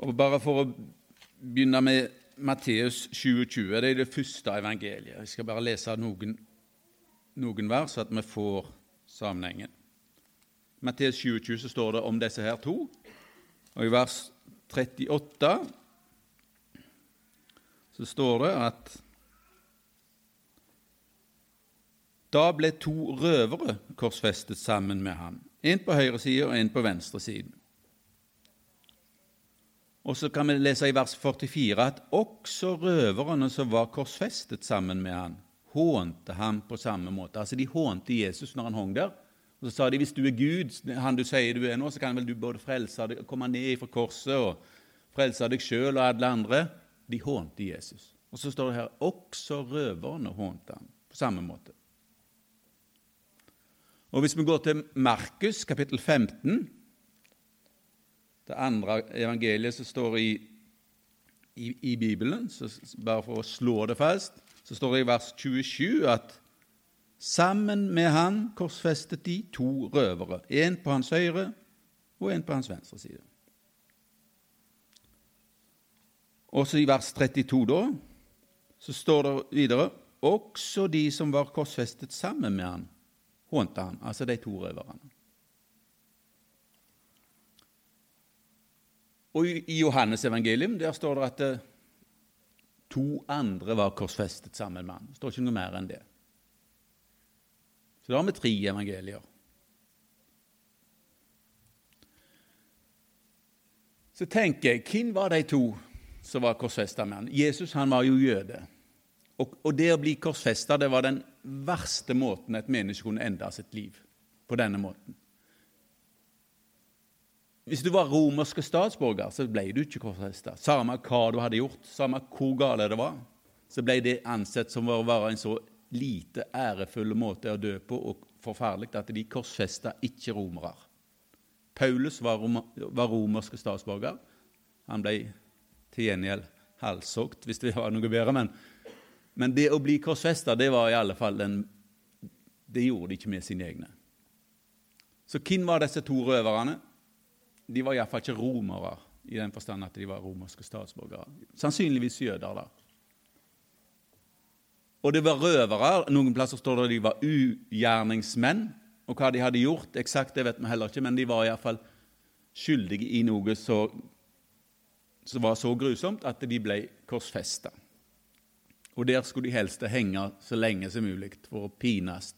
Og Bare for å begynne med Matteus 27, det er det første evangeliet. Jeg skal bare lese noen, noen vers, så at vi får sammenhengen. Matteus 27 så står det om disse her to. Og i vers 38 så står det at Da ble to røvere korsfestet sammen med ham, en på høyre side og en på venstre side. Og så kan vi lese i vers 44 at også røverne som var korsfestet sammen med han, hånte ham på samme måte. Altså De hånte Jesus når han hang der. Og Så sa de hvis du er Gud, han du sier du er nå, så kan vel du både frelse deg, komme ned fra korset og frelse deg sjøl og alle andre. De hånte Jesus. Og så står det her også røverne hånte ham på samme måte. Og Hvis vi går til Markus kapittel 15 det andre evangeliet som står i, i, i Bibelen, så bare for å slå det fast, så står det i vers 27 at sammen med han korsfestet de to røvere, en på hans høyre og en på hans venstre side. Også i vers 32 da, så står det videre også de som var korsfestet sammen med han, hånte han, altså de to røverne. Og I Johannes evangelium der står det at eh, to andre var korsfestet sammen med ham. Det står ikke noe mer enn det. Så da har vi tre evangelier. Så tenker jeg, hvem var de to som var korsfesta med ham? Jesus han var jo jøde. Og, og det å bli korsfesta var den verste måten et menneske kunne ende sitt liv på denne måten. Hvis du var romerske statsborger, så ble du ikke korsfesta. Samme hva du hadde gjort, samme hvor gale det var, så ble det ansett som å være en så lite ærefull måte å dø på og forferdelig at de korsfesta ikke romere. Paulus var, rom var romerske statsborger. Han ble til gjengjeld halshogd, hvis det var noe bedre. Men, men det å bli korsfesta, det var i alle fall den Det gjorde de ikke med sine egne. Så hvem var disse to røverne? De var iallfall ikke romere i den forstand at de var romerske statsborgere. Sannsynligvis jøder. da. Og det var røvere. Noen plasser står det at de var ugjerningsmenn. Og hva de hadde gjort, eksakt det vet vi heller ikke, men de var iallfall skyldige i noe som var så grusomt at de ble korsfesta. Og der skulle de helst henge så lenge som mulig for å pines.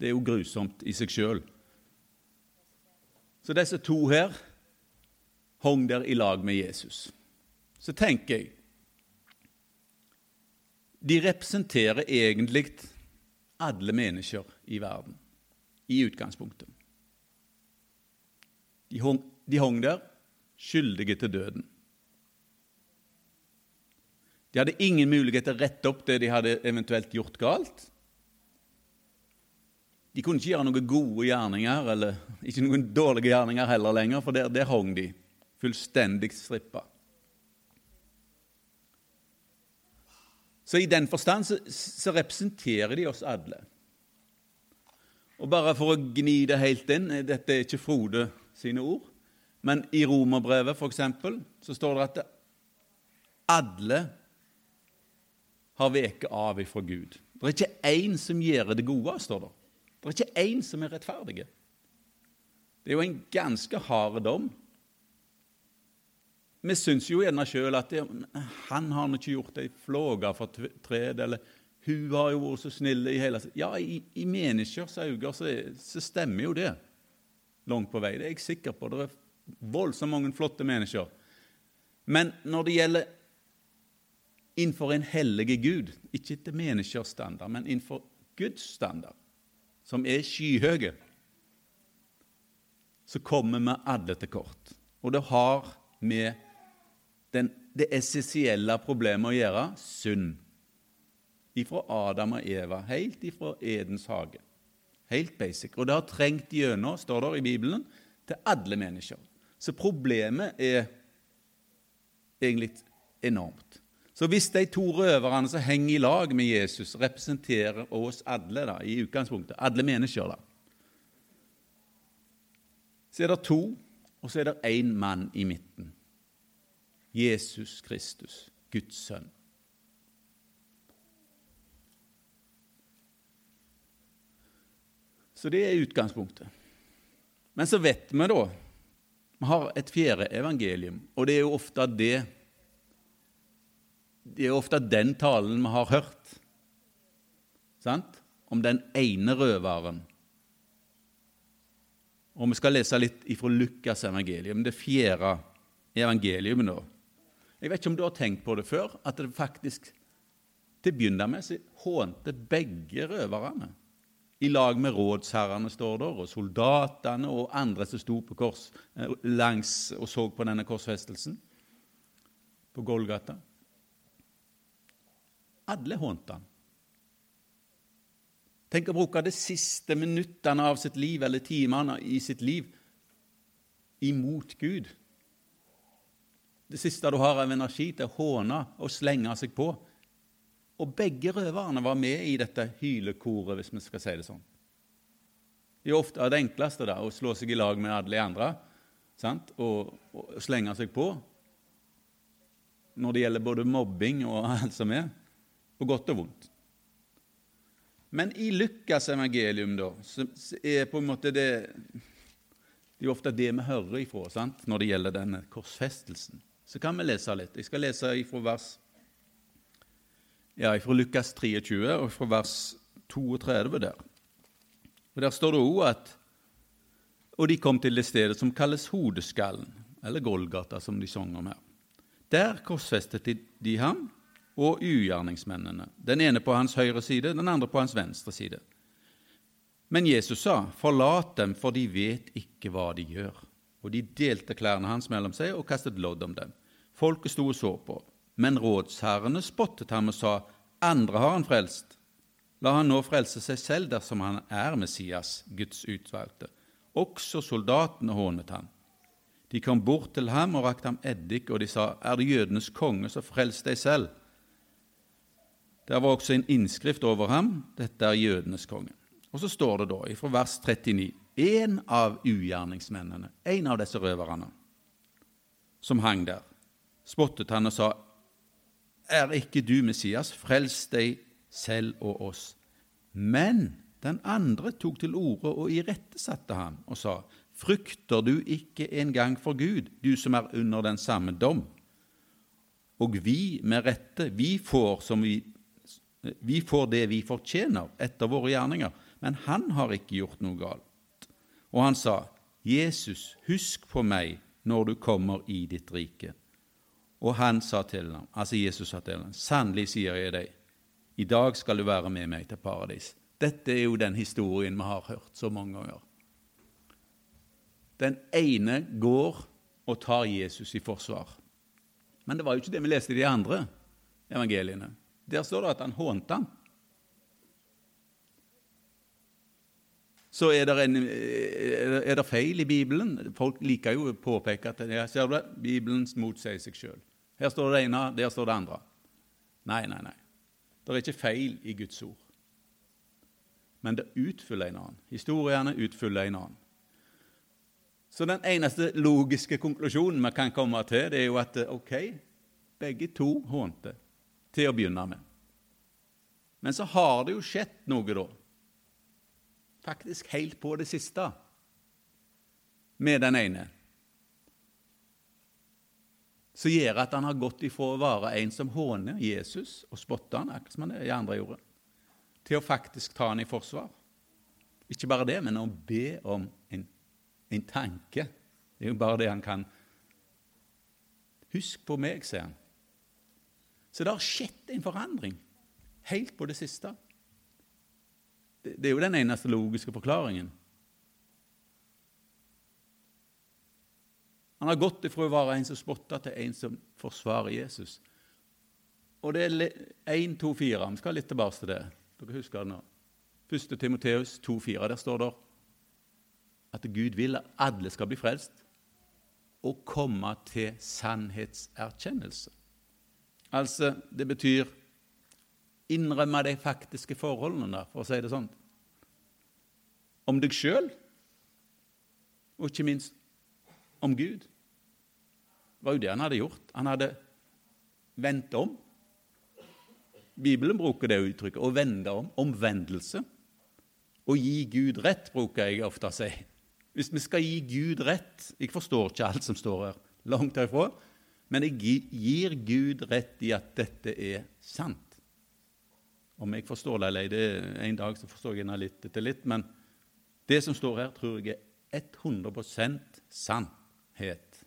Det er jo grusomt i seg sjøl. Så disse to her hang der i lag med Jesus. Så tenker jeg De representerer egentlig alle mennesker i verden, i utgangspunktet. De hang, de der skyldige til døden. De hadde ingen mulighet til å rette opp det de hadde eventuelt gjort galt. De kunne ikke gjøre noen gode gjerninger, eller ikke noen dårlige gjerninger heller lenger, for der, der hang de fullstendig strippa. Så i den forstand så, så, representerer de oss alle. Og bare for å gni det helt inn Dette er ikke Frode sine ord, men i Romerbrevet f.eks. så står det at alle har veket av ifra Gud. Det er ikke én som gjør det gode, står det. Det er ikke én som er rettferdige. Det er jo en ganske hard dom. Vi syns jo gjerne sjøl at det, han har ikke gjort ei flåge for tred, eller hun har jo vært så snill i hele Ja, i, i menneskers øyne så, så, stemmer jo det langt på vei. Det er jeg sikker på. Det er voldsomt mange flotte mennesker. Men når det gjelder innenfor en hellige Gud, ikke etter menneskers standard, men innenfor Guds standard, som er skyhøye, så kommer vi alle til kort. Og det har med den, det essensielle problemet å gjøre synd. Ifra Adam og Eva, helt ifra Edens hage. Helt basic. Og det har trengt gjennom, står det i Bibelen, til alle mennesker. Så problemet er egentlig enormt. Så hvis de to røverne som henger i lag med Jesus, representerer oss alle da, i utgangspunktet, alle mennesker, da, så er det to, og så er det én mann i midten Jesus Kristus, Guds sønn. Så det er utgangspunktet. Men så vet vi, da Vi har et fjerde evangelium, og det er jo ofte det Det er ofte den talen vi har hørt, sant? om den ene røveren. Og vi skal lese litt ifra Lukas evangelium, det fjerde evangelium nå. Jeg vet ikke om du har tenkt på det før, at det faktisk til å begynne med så hånte begge røverne i lag med rådsherrene, står der, og soldatene og andre som sto på kors eh, langs og så på denne korsfestelsen på Golgata. Alle hånte han. Tenk å bruke de siste minuttene av sitt liv, eller timene i sitt liv, imot Gud. Det siste du har av energi til å håne og slenge seg på. Og begge røverne var med i dette hylekoret, hvis vi skal si det sånn. Det er ofte det enkleste da, å slå seg i lag med alle de andre sant? Og, og slenge seg på når det gjelder både mobbing og alt som er, på godt og vondt. Men i Lukas evangelium da, så er på en måte det Det er ofte det vi hører ifra sant? når det gjelder denne korsfestelsen. Så kan vi lese litt. Jeg skal lese ifra vers ja, fra Lukas 23 og fra vers 32 der. Og Der står det òg at Og de kom til det stedet som kalles Hodeskallen, eller Golgata, som de sang om her. Der korsfestet de ham og ugjerningsmennene, den ene på hans høyre side, den andre på hans venstre side. Men Jesus sa, 'Forlat dem, for de vet ikke hva de gjør.' Og de delte klærne hans mellom seg og kastet lodd om dem. Folket sto og så på. Men rådsherrene spottet ham og sa, andre har han frelst. La han nå frelse seg selv dersom han er Messias, Guds utvalgte. Også soldatene hånet han. De kom bort til ham og rakte ham eddik, og de sa, Er det jødenes konge, så frels deg selv. Der var også en innskrift over ham, dette er jødenes konge. Og så står det da, fra vers 39, en av ugjerningsmennene, en av disse røverne, som hang der, spottet han og sa, er ikke du Messias, frels deg selv og oss. Men den andre tok til orde og irettesatte ham og sa, Frykter du ikke engang for Gud, du som er under den samme dom? Og vi, med rette, vi får, vi, vi får det vi fortjener etter våre gjerninger, men han har ikke gjort noe galt. Og han sa, Jesus, husk på meg når du kommer i ditt rike. Og han sa til ham, altså Jesus sa til ham, sannelig sier jeg deg, i dag skal du være med meg til paradis. Dette er jo den historien vi har hørt så mange ganger. Den ene går og tar Jesus i forsvar. Men det var jo ikke det vi leste i de andre evangeliene. Der står det at han hånte ham. Så er det, en, er det feil i Bibelen. Folk liker jo å påpeke at ja, ser du det, Bibelen motsier seg sjøl. Her står det ene, der står det andre. Nei, nei, nei. Det er ikke feil i Guds ord. Men det utfyller en annen. Historiene utfyller en annen. Så den eneste logiske konklusjonen vi kan komme til, det er jo at ok, begge to hånte til å begynne med. Men så har det jo skjedd noe, da. Faktisk helt på det siste med den ene som gjør at han har gått ifra å være en som håner Jesus og spotter han, akkurat som de andre gjorde, til å faktisk ta han i forsvar. Ikke bare det, men å be om en, en tanke. Det er jo bare det han kan. Husk på meg, sier han. Så det har skjedd en forandring helt på det siste. Det, er jo den eneste logiske forklaringen. Han har gått ifra å være en som spotter, til en som forsvarer Jesus. Og det er 1, 2, 4. Vi skal litt tilbake til det. Dere husker det nå. 1. Timoteus 2,4. Der står det at Gud vil at alle skal bli frelst og komme til sannhetserkjennelse. Altså, det betyr innrømme de faktiske forholdene, for å si det sånn. Om deg sjøl, og ikke minst om Gud. Det var jo det han hadde gjort. Han hadde vendt om. Bibelen bruker det uttrykket å vende om. Omvendelse. Å gi Gud rett, bruker jeg ofte å si. Hvis vi skal gi Gud rett Jeg forstår ikke alt som står her, langt herifra, Men jeg gir Gud rett i at dette er sant. Om jeg forstår det eller ei, en dag så forstår jeg det litt etter litt. Men det som står her, tror jeg er 100% sannhet.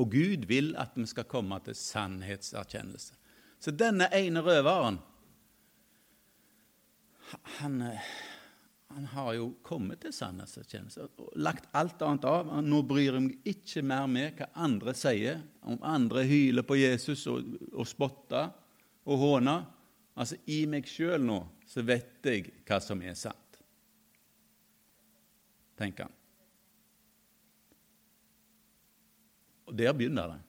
Og Gud vil at vi skal komme til sannhetserkjennelse. Så denne ene røveren han, han har jo kommet til sannhetserkjennelse og lagt alt annet av. Nå bryr jeg meg ikke mer med hva andre sier, om andre hyler på Jesus og, og spotter og håner. Altså, I meg sjøl nå så vet jeg hva som er sant, tenker han. Og der begynner det.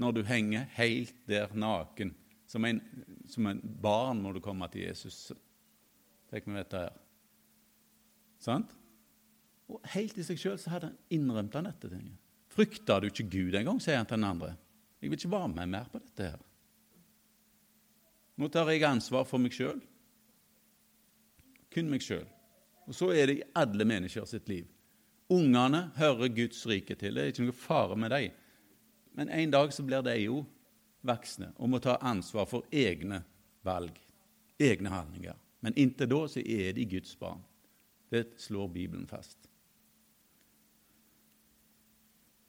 Når du henger helt der naken, som en, som en barn når du kommer til Jesus. Tenk meg dette her. Sant? Og Helt i seg sjøl hadde han innrømt han dette. Frykta du ikke Gud engang, sier han til den andre. Jeg vil ikke være med mer på dette her. Nå tar jeg ansvar for meg sjøl. Kun meg sjøl. Og så er det i alle mennesker sitt liv. Ungene hører Guds rike til. Det er ikke noe fare med dem. Men en dag så blir de jo voksne og må ta ansvar for egne valg, egne handlinger. Men inntil da så er de Guds barn. Det slår Bibelen fast.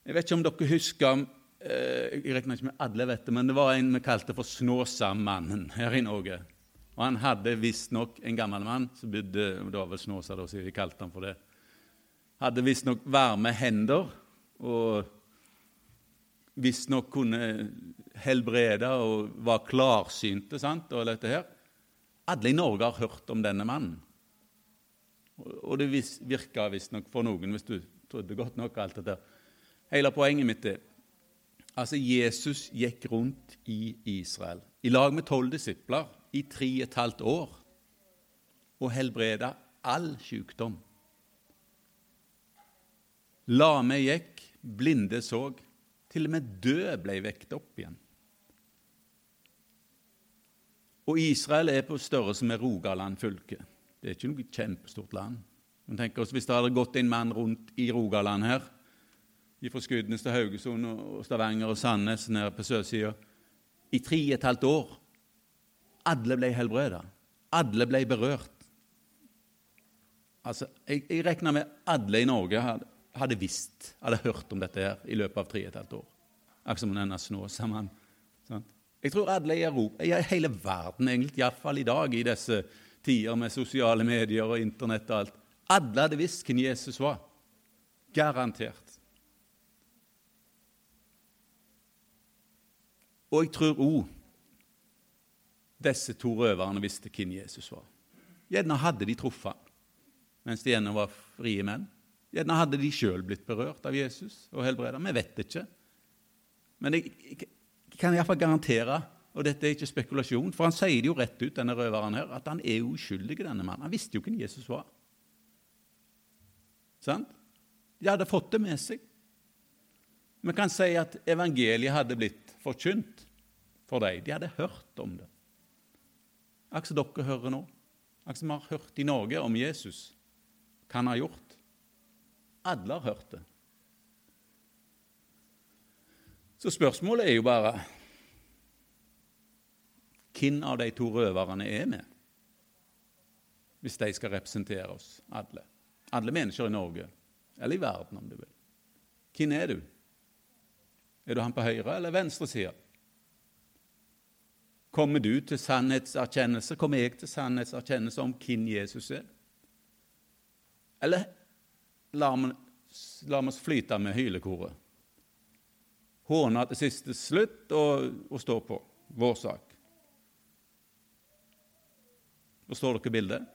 Jeg vet ikke om dere husker jeg regner ikke med alle vet det, men det var en vi kalte for Snåsamannen her i Norge. Og Han hadde visstnok en gammel mann som bodde Det var vel Snåsa, da, så de kalte han for det. Hadde visstnok varme hender og visstnok kunne helbrede og var klarsynte. sant, og dette her. Alle i Norge har hørt om denne mannen. Og det virka visstnok for noen, hvis du trodde godt nok alt dette. Hele poenget mitt er Altså, Jesus gikk rundt i Israel i lag med tolv disipler i tre og et halvt år og helbreda all sykdom. Lame gikk, blinde så, til og med død ble vekt opp igjen. Og Israel er på størrelse med Rogaland fylke. Det er ikke noe kjempestort land. Men tenk oss Hvis det hadde gått en mann rundt i Rogaland her fra Skudenes til Haugesund og Stavanger og Sandnes nede på sørsida i tre og et halvt år. Alle ble helbreda. Alle ble berørt. Altså, Jeg, jeg regna med alle i Norge hadde, hadde, visst, hadde hørt om dette her i løpet av tre og et halvt år. Akkurat som denne Snåsamannen. Jeg tror alle i Europa, i hele verden, egentlig, iallfall i dag, i disse tider med sosiale medier og Internett og alt, alle hadde visst hvem Jesus var. Garantert. Og jeg tror òg disse to røverne visste hvem Jesus var. Gjerne hadde de truffet mens de ennå var frie menn. Gjerne hadde de sjøl blitt berørt av Jesus og helbreda. Vi vet ikke. Men jeg, jeg, jeg kan iallfall garantere, og dette er ikke spekulasjon, for han sier det jo rett ut, denne røveren her, at han er uskyldig, denne mannen. Han visste jo hvem Jesus var. Sant? De hadde fått det med seg. Vi kan si at evangeliet hadde blitt forkynt for dem. De hadde hørt om det. Akkurat som dere hører nå. Akkurat som vi har hørt i Norge om Jesus, hva han har gjort. Alle har hørt det. Så spørsmålet er jo bare hvem av de to røverne er med, hvis de skal representere oss alle? Alle mennesker i Norge, eller i verden, om du vil. Hvem er du? Er du han på høyre eller venstre side? Kommer du til sannhetserkjennelse? Kommer jeg til sannhetserkjennelse om hvem Jesus er? Eller lar vi oss flyte med hylekoret? Håner til siste slutt og, og stå på vår sak. Forstår dere bildet?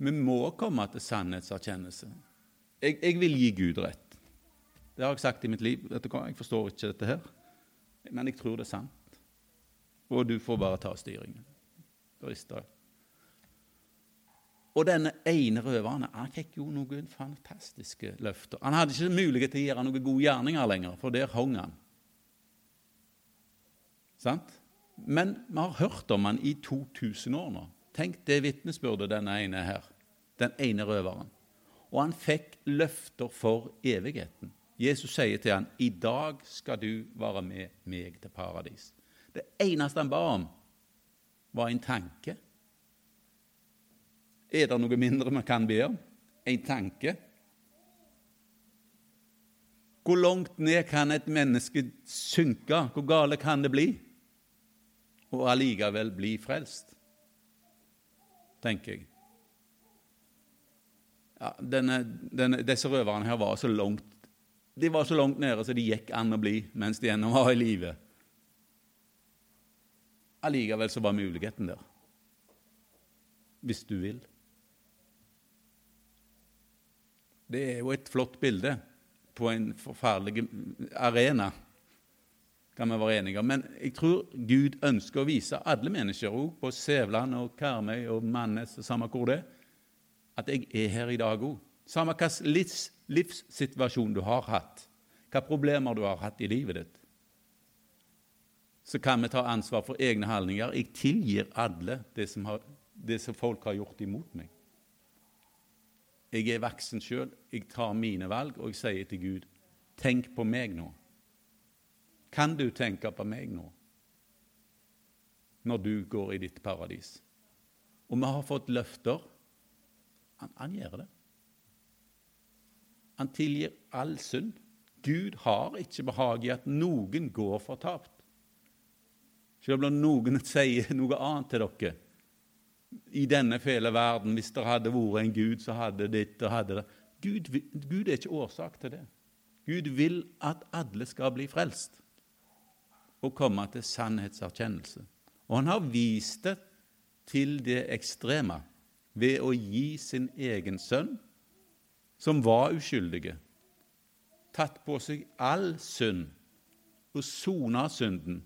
Vi må komme til sannhetserkjennelse. Jeg, jeg, vil gi Gud rett. Det har jeg sagt i mitt liv. Jeg forstår ikke dette her, men jeg tror det er sant. Og du får bare ta styringen. Og denne ene røveren han fikk jo noen fantastiske løfter. Han hadde ikke mulighet til å gjøre noen gode gjerninger lenger, for der hang han. Sant? Men vi har hørt om han i 2000 år nå. Tenk det vitnesbyrdet denne ene her. Den ene røveren. Og han fikk løfter for evigheten. Jesus sier til han, 'I dag skal du være med meg til paradis'. Det eneste han ba om, var en tanke. Er det noe mindre vi kan be om? En tanke? Hvor langt ned kan et menneske synke? Hvor gale kan det bli? Og allikevel bli frelst, tenker jeg. Ja, denne, denne, disse røverne her var så langt de var så langt nede så de gikk an å bli mens de ennå var i live. Allikevel så var muligheten der. Hvis du vil. Det er jo et flott bilde på en forferdelig arena, kan vi være enige om. Men jeg tror Gud ønsker å vise alle mennesker, også på Sævland og Karmøy og Mannes, og samme hvor det er, at jeg er her i dag òg. Samme hvilken livs, livssituasjon du har hatt, hvilke problemer du har hatt i livet ditt, så kan vi ta ansvar for egne handlinger. Jeg tilgir alle det som, har, det som folk har gjort imot meg. Jeg er voksen sjøl, jeg tar mine valg, og jeg sier til Gud tenk på meg nå. Kan du tenke på meg nå, når du går i ditt paradis? Og vi har fått løfter. Han, han gjør det. Han tilgir all synd. Gud har ikke behag i at noen går fortapt. Selv om noen sier noe annet til dere, i denne fæle verden, hvis det hadde vært en Gud, så hadde ditt og hadde det Gud, Gud er ikke årsak til det. Gud vil at alle skal bli frelst og komme til sannhetserkjennelse. Og han har vist det til det ekstreme ved å gi sin egen sønn, som var uskyldige, tatt på seg all synd og sona synden.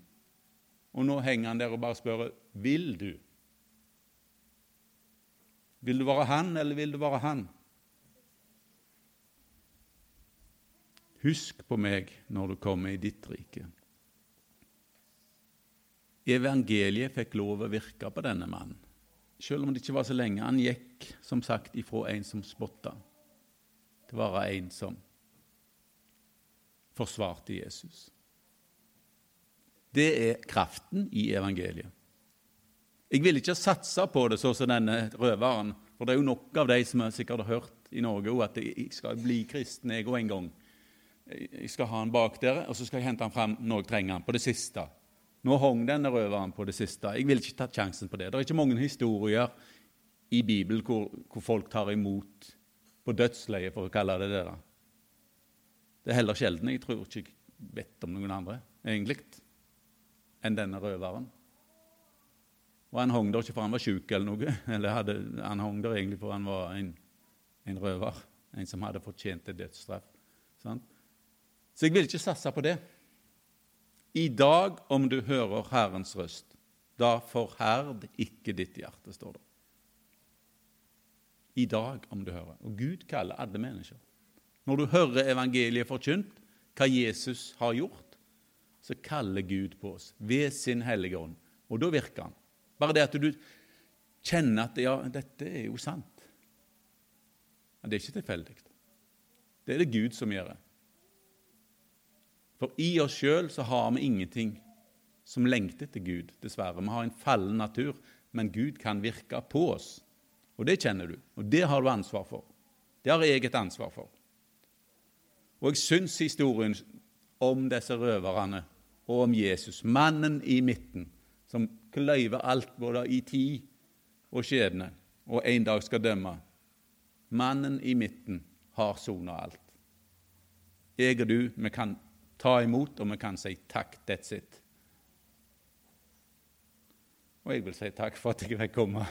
Og nå henger han der og bare spør vil du vil du være han, eller vil du være han? Husk på meg når du kommer i ditt rike. Evangeliet fikk lov å virke på denne mannen, selv om det ikke var så lenge. Han gikk som sagt ifra en som spotta, til å være en som forsvarte Jesus. Det er kraften i evangeliet. Jeg vil ikke satse på det sånn som denne røveren, for det er jo nok av de som jeg sikkert har hørt i Norge at jeg skal bli kristen jeg òg en gang. Jeg skal ha han bak dere, og så skal jeg hente han fram når jeg trenger han, på det siste. Nå hang denne røveren på det siste. Jeg vil ikke ta sjansen på det. Det er ikke mange historier i Bibelen hvor, hvor folk tar imot på dødsleiet, for å kalle det det. da. Det er heller sjelden. Jeg tror ikke jeg vet om noen andre egentlig enn denne røveren. Og han hang der ikke for han var sjuk eller noe, eller hadde, han hang der egentlig for han var en, en røver, en som hadde fortjent et dødsstraff. Sant? Så jeg vil ikke satse på det. I dag, om du hører Herrens røst, da forherd ikke ditt hjerte, står det. I dag, om du hører. Og Gud kaller alle mennesker. Når du hører evangeliet forkynt, hva Jesus har gjort, så kaller Gud på oss ved sin Hellige Ånd. Og da virker han. Bare det at du kjenner at ja, dette er jo sant. Men det er ikke tilfeldig. Det er det Gud som gjør. det. For i oss sjøl så har vi ingenting som lengter til Gud, dessverre. Vi har en fallen natur, men Gud kan virke på oss. Og det kjenner du, og det har du ansvar for. Det har jeg et ansvar for. Og jeg syns historien om disse røverne og om Jesus, mannen i midten, som kløyver alt både i tid og skjebne, og en dag skal dømme. Mannen i midten har sona alt. Jeg og du, vi kan ta imot, og vi kan si takk, that's it. Og jeg vil si takk for at jeg fikk komme.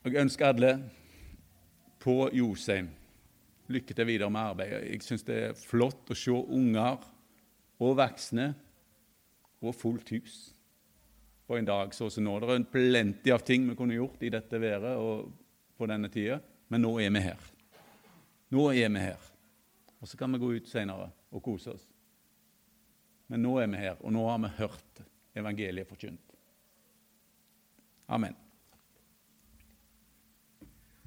Og jeg ønsker alle på Josheim lykke til videre med arbeidet. Jeg syns det er flott å se unger og voksne og fullt hus på en dag så som nå. Det er plenty av ting vi kunne gjort i dette været og på denne tida, men nå er vi her. Nå er vi her. Og så kan vi gå ut senere og kose oss. Men nå er vi her, og nå har vi hørt evangeliet forkynt. Amen.